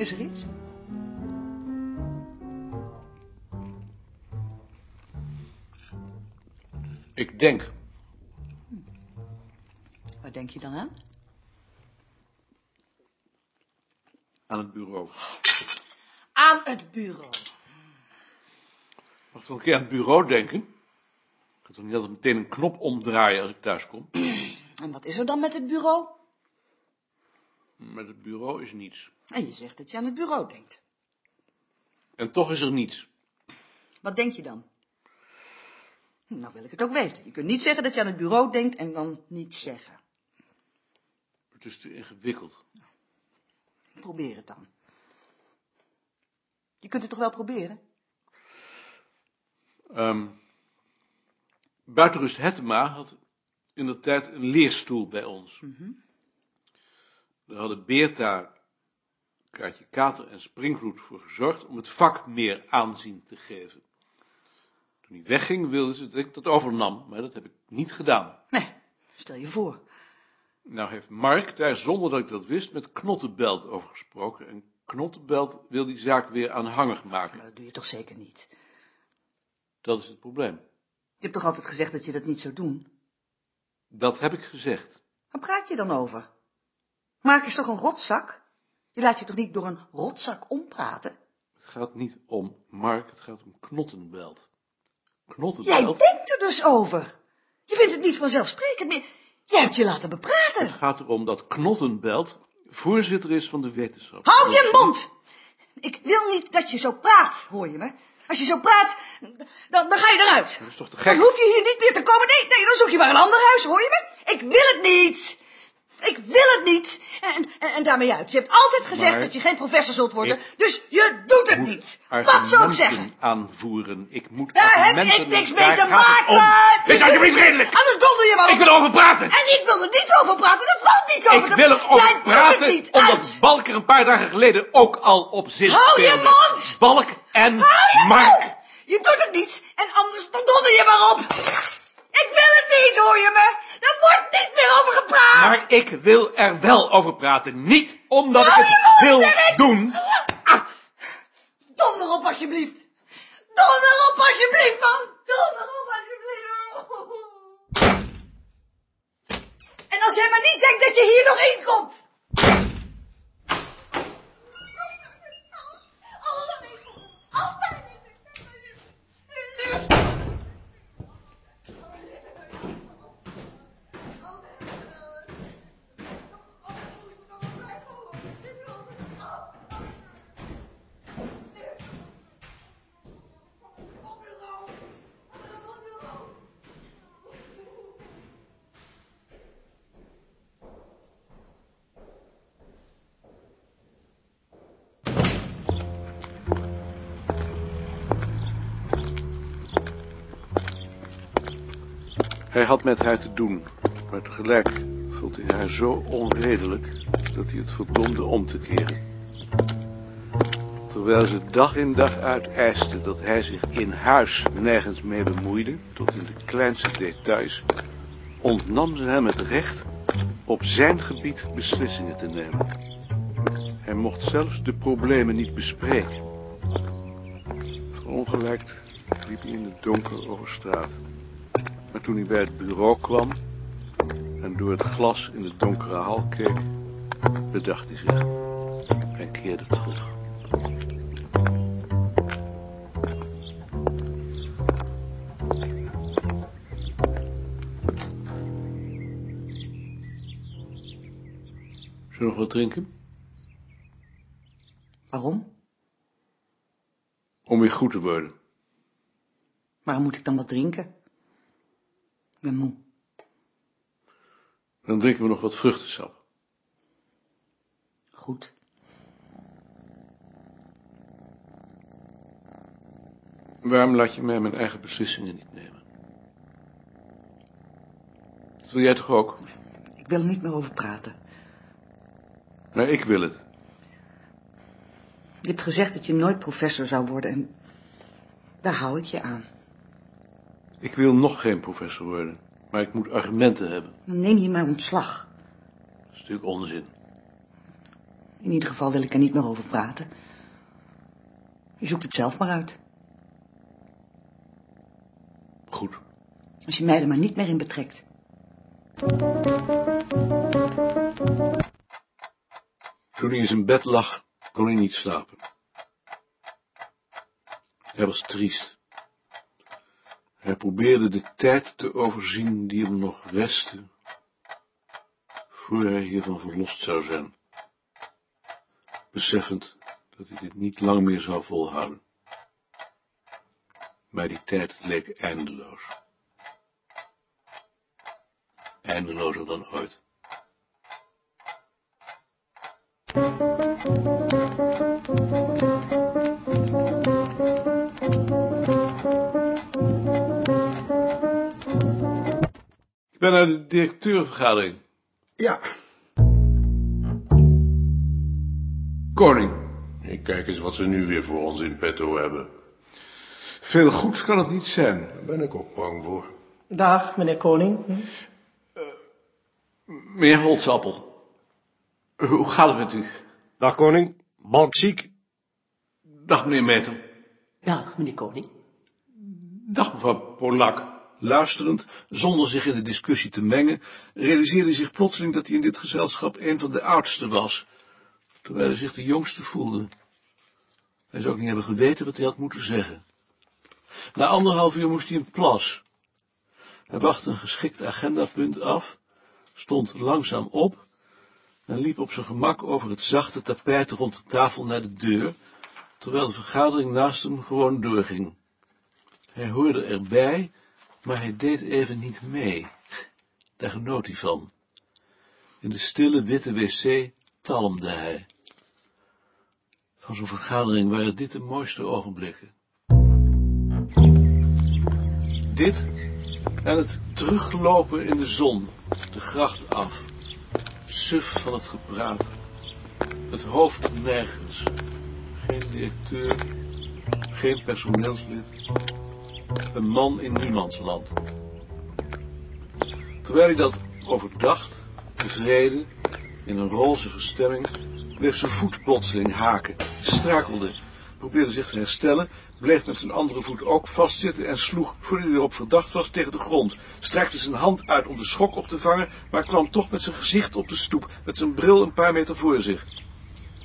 Is er iets? Ik denk. Waar denk je dan aan? Aan het bureau. Aan het bureau. Mag ik nog een keer aan het bureau denken? Ik ga toch niet altijd meteen een knop omdraaien als ik thuis kom? En wat is er dan met het bureau? Met het bureau is niets. En je zegt dat je aan het bureau denkt. En toch is er niets. Wat denk je dan? Nou wil ik het ook weten. Je kunt niet zeggen dat je aan het bureau denkt en dan niets zeggen. Het is te ingewikkeld. Probeer het dan. Je kunt het toch wel proberen? Ehm Buitenrust Hettema had in de tijd een leerstoel bij ons. Daar hadden Beerta, Kaatje Kater en Springvloed voor gezorgd om het vak meer aanzien te geven. Toen hij wegging wilden ze dat ik dat overnam, maar dat heb ik niet gedaan. Nee, stel je voor. Nou heeft Mark daar zonder dat ik dat wist met Knottenbelt over gesproken en Knottenbelt wil die zaak weer aanhangig maken. Maar dat doe je toch zeker niet? Dat is het probleem. Je hebt toch altijd gezegd dat je dat niet zou doen? Dat heb ik gezegd. Waar praat je dan over? Mark is toch een rotzak? Je laat je toch niet door een rotzak ompraten? Het gaat niet om Mark, het gaat om Knottenbelt. Jij Knottenbelt? denkt er dus over. Je vindt het niet vanzelfsprekend meer. Jij hebt je laten bepraten. Het gaat erom dat Knottenbelt voorzitter is van de wetenschap. Hou je mond! Ik wil niet dat je zo praat, hoor je me? Als je zo praat, dan, dan ga je eruit. Dat is toch te Dan gek? hoef je hier niet meer te komen. Nee, nee, dan zoek je maar een ander huis, hoor je me? Ik wil het niet. Ik wil het niet. En, en, en daarmee uit. Je hebt altijd gezegd Maar dat je geen professor zult worden, dus je doet het niet. Wat zou ik zeggen? aanvoeren. Ik moet Daar heb ik niks mee te maken. Wees Je alsjeblieft redelijk. Anders donder je maar op. Ik wil erover praten. En ik wil er niet over praten. Er valt niets over Ik wil erover praten, het niet. omdat. Balk er een paar dagen geleden ook al op zit Hou je mond! Balk en Hou je Mark. mond! Je doet het niet. En anders dan donder je maar op. Ik wil het niet, hoor je me? Er wordt niet meer over gepraat. Maar ik wil er wel over praten. Niet omdat ik het wil ik. doen. Donder op, alsjeblieft. Donder op, alsjeblieft, man. Donder op, alsjeblieft. En als jij maar niet denkt dat je hier nog in Hij had met haar te doen, maar tegelijk vond hij haar zo onredelijk dat hij het verdomde om te keren. Terwijl ze dag in dag uit eiste dat hij zich in huis nergens mee bemoeide, tot in de kleinste details, ontnam ze hem het recht op zijn gebied beslissingen te nemen. Hij mocht zelfs de problemen niet bespreken. Verongelijkt liep hij in het donker over straat. Maar toen hij bij het bureau kwam en door het glas in de donkere hal keek, bedacht hij zich en keerde terug. Zullen we nog wat drinken? Waarom? Om weer goed te worden. Waarom moet ik dan wat drinken? Ik ben moe. Dan drinken we nog wat vruchtensap. Goed. Waarom laat je mij mijn eigen beslissingen niet nemen? Dat wil jij toch ook? Ik wil er niet meer over praten. Maar ik wil het. Je hebt gezegd dat je nooit professor zou worden en daar hou ik je aan. Ik wil nog geen professor worden, maar ik moet argumenten hebben. Dan neem je mijn ontslag. Dat is natuurlijk onzin. In ieder geval wil ik er niet meer over praten. Je zoekt het zelf maar uit. Goed. Als je mij er maar niet meer in betrekt. Toen hij in zijn bed lag, kon hij niet slapen. Hij was triest. Hij probeerde de tijd te overzien die hem nog restte, voor hij hiervan verlost zou zijn, beseffend dat hij dit niet lang meer zou volhouden. Maar die tijd leek eindeloos. Eindelozer dan ooit. Naar de directeurvergadering. Ja, Koning, ik kijk eens wat ze nu weer voor ons in petto hebben. veel goeds kan het niet zijn. Daar ben ik ook bang voor. Dag, meneer Koning. Meneer Holtzappel, hoe gaat het met u? Dag koning, Balk ziek. Dag meneer Meter. Dag, meneer Koning. Dag mevrouw Polak. Luisterend, zonder zich in de discussie te mengen, realiseerde hij zich plotseling dat hij in dit gezelschap een van de oudsten was, terwijl hij zich de jongste voelde. Hij zou ook niet hebben geweten wat hij had moeten zeggen. Na anderhalf uur moest hij een plas. Hij wachtte een geschikt agendapunt af, stond langzaam op en liep op zijn gemak over het zachte tapijt rond de tafel naar de deur, terwijl de vergadering naast hem gewoon doorging. Hij hoorde erbij, maar hij deed even niet mee. Daar genoot hij van. In de stille witte wc talmde hij. Van zo'n vergadering waren dit de mooiste ogenblikken. Dit en het teruglopen in de zon, de gracht af. Suf van het gepraat. Het hoofd nergens. Geen directeur, geen personeelslid. Een man in niemandsland. Terwijl hij dat overdacht, tevreden, in een rozige stemming, bleef zijn voet plotseling haken, strakelde, probeerde zich te herstellen, bleef met zijn andere voet ook vastzitten en sloeg, voordat hij erop verdacht was, tegen de grond, strekte zijn hand uit om de schok op te vangen, maar kwam toch met zijn gezicht op de stoep, met zijn bril een paar meter voor zich.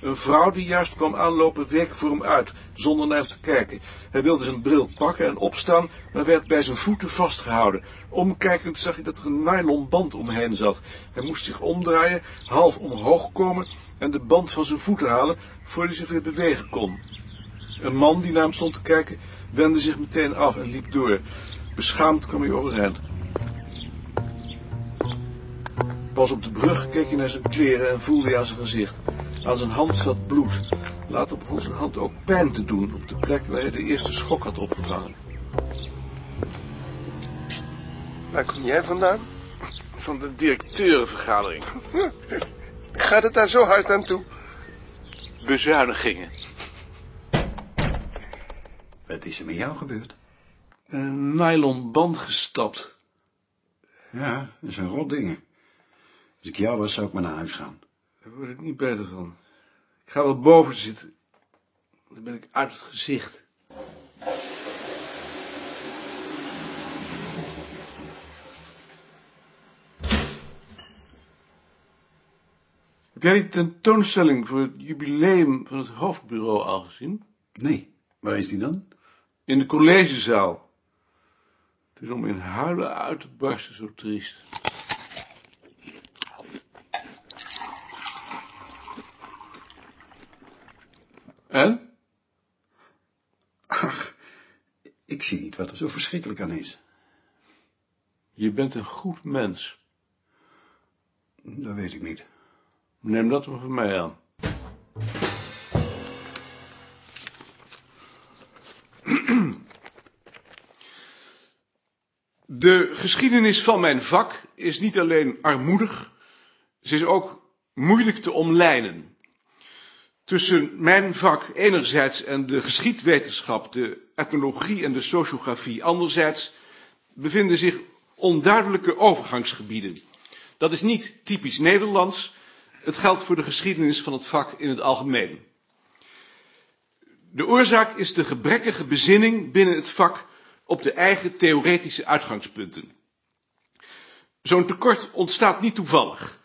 Een vrouw die juist kwam aanlopen week voor hem uit, zonder naar hem te kijken. Hij wilde zijn bril pakken en opstaan, maar werd bij zijn voeten vastgehouden. Omkijkend zag hij dat er een nylon band omheen zat. Hij moest zich omdraaien, half omhoog komen en de band van zijn voeten halen, voordat hij zich weer bewegen kon. Een man die naar hem stond te kijken, wendde zich meteen af en liep door. Beschaamd kwam hij overeind. Pas op de brug keek hij naar zijn kleren en voelde hij aan zijn gezicht. Aan zijn hand zat bloed. Later begon zijn hand ook pijn te doen op de plek waar hij de eerste schok had opgevangen. Waar kom jij vandaan? Van de directeurenvergadering. Gaat het daar zo hard aan toe? Bezuinigingen. Wat is er met jou gebeurd? Een nylon band gestapt. Ja, dat zijn rot dingen. Als ik jou was, zou ik maar naar huis gaan. Daar word ik niet beter van. Ik ga wel boven zitten. Dan ben ik uit het gezicht. Heb jij die tentoonstelling voor het jubileum van het hoofdbureau al gezien? Nee, waar is die dan? In de collegezaal. Het is om in huilen uit te barsten, zo triest. En? Ach, ik zie niet wat er zo verschrikkelijk aan is. Je bent een goed mens. Dat weet ik niet. Neem dat maar van mij aan. De geschiedenis van mijn vak is niet alleen armoedig, ze is ook moeilijk te omlijnen. Tussen mijn vak enerzijds en de geschiedwetenschap, de etnologie en de sociografie anderzijds bevinden zich onduidelijke overgangsgebieden. Dat is niet typisch Nederlands, het geldt voor de geschiedenis van het vak in het algemeen. De oorzaak is de gebrekkige bezinning binnen het vak op de eigen theoretische uitgangspunten. Zo'n tekort ontstaat niet toevallig.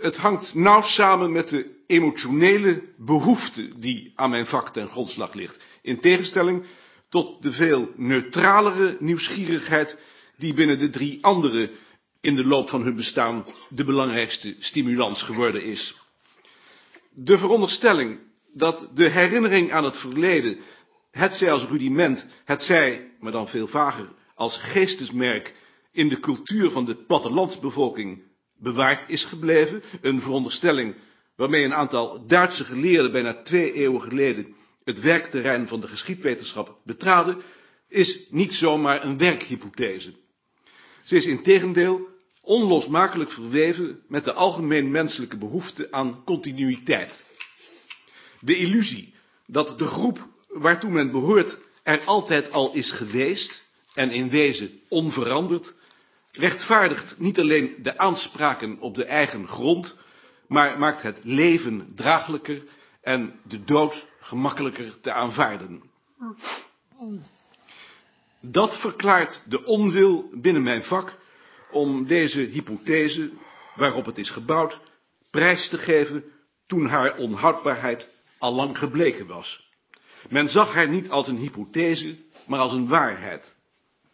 Het hangt nauw samen met de emotionele behoefte die aan mijn vak ten grondslag ligt. In tegenstelling tot de veel neutralere nieuwsgierigheid die binnen de drie anderen in de loop van hun bestaan de belangrijkste stimulans geworden is. De veronderstelling dat de herinnering aan het verleden, hetzij als rudiment, hetzij, maar dan veel vager, als geestesmerk in de cultuur van de plattelandsbevolking bewaard is gebleven, een veronderstelling waarmee een aantal Duitse geleerden bijna twee eeuwen geleden het werkterrein van de geschiedwetenschap betraden, is niet zomaar een werkhypothese. Ze is integendeel onlosmakelijk verweven met de algemeen menselijke behoefte aan continuïteit. De illusie dat de groep waartoe men behoort er altijd al is geweest en in wezen onveranderd, rechtvaardigt niet alleen de aanspraken op de eigen grond, maar maakt het leven draaglijker en de dood gemakkelijker te aanvaarden. Dat verklaart de onwil binnen mijn vak om deze hypothese, waarop het is gebouwd, prijs te geven toen haar onhoudbaarheid al lang gebleken was. Men zag haar niet als een hypothese, maar als een waarheid.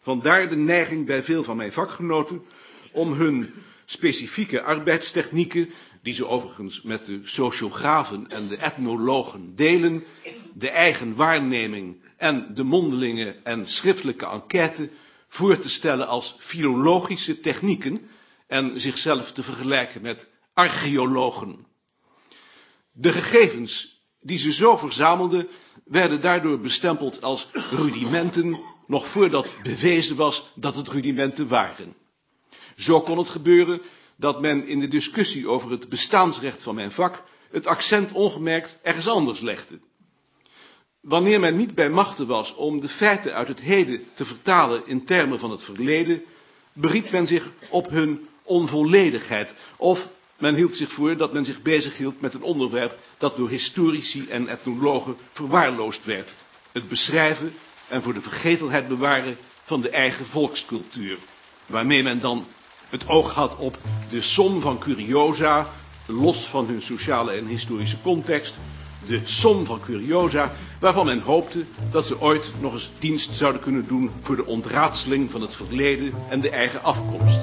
Vandaar de neiging bij veel van mijn vakgenoten om hun specifieke arbeidstechnieken, die ze overigens met de sociografen en de etnologen delen, de eigen waarneming en de mondelinge en schriftelijke enquête voor te stellen als filologische technieken en zichzelf te vergelijken met archeologen. De gegevens die ze zo verzamelden, werden daardoor bestempeld als rudimenten, nog voordat bewezen was dat het rudimenten waren. Zo kon het gebeuren dat men in de discussie over het bestaansrecht van mijn vak het accent ongemerkt ergens anders legde. Wanneer men niet bij machten was om de feiten uit het heden te vertalen in termen van het verleden, beriep men zich op hun onvolledigheid. Of men hield zich voor dat men zich bezighield met een onderwerp dat door historici en etnologen verwaarloosd werd. Het beschrijven en voor de vergetelheid bewaren van de eigen volkscultuur. Waarmee men dan het oog had op de som van curiosa, los van hun sociale en historische context, de som van curiosa, waarvan men hoopte dat ze ooit nog eens dienst zouden kunnen doen voor de ontraadseling van het verleden en de eigen afkomst.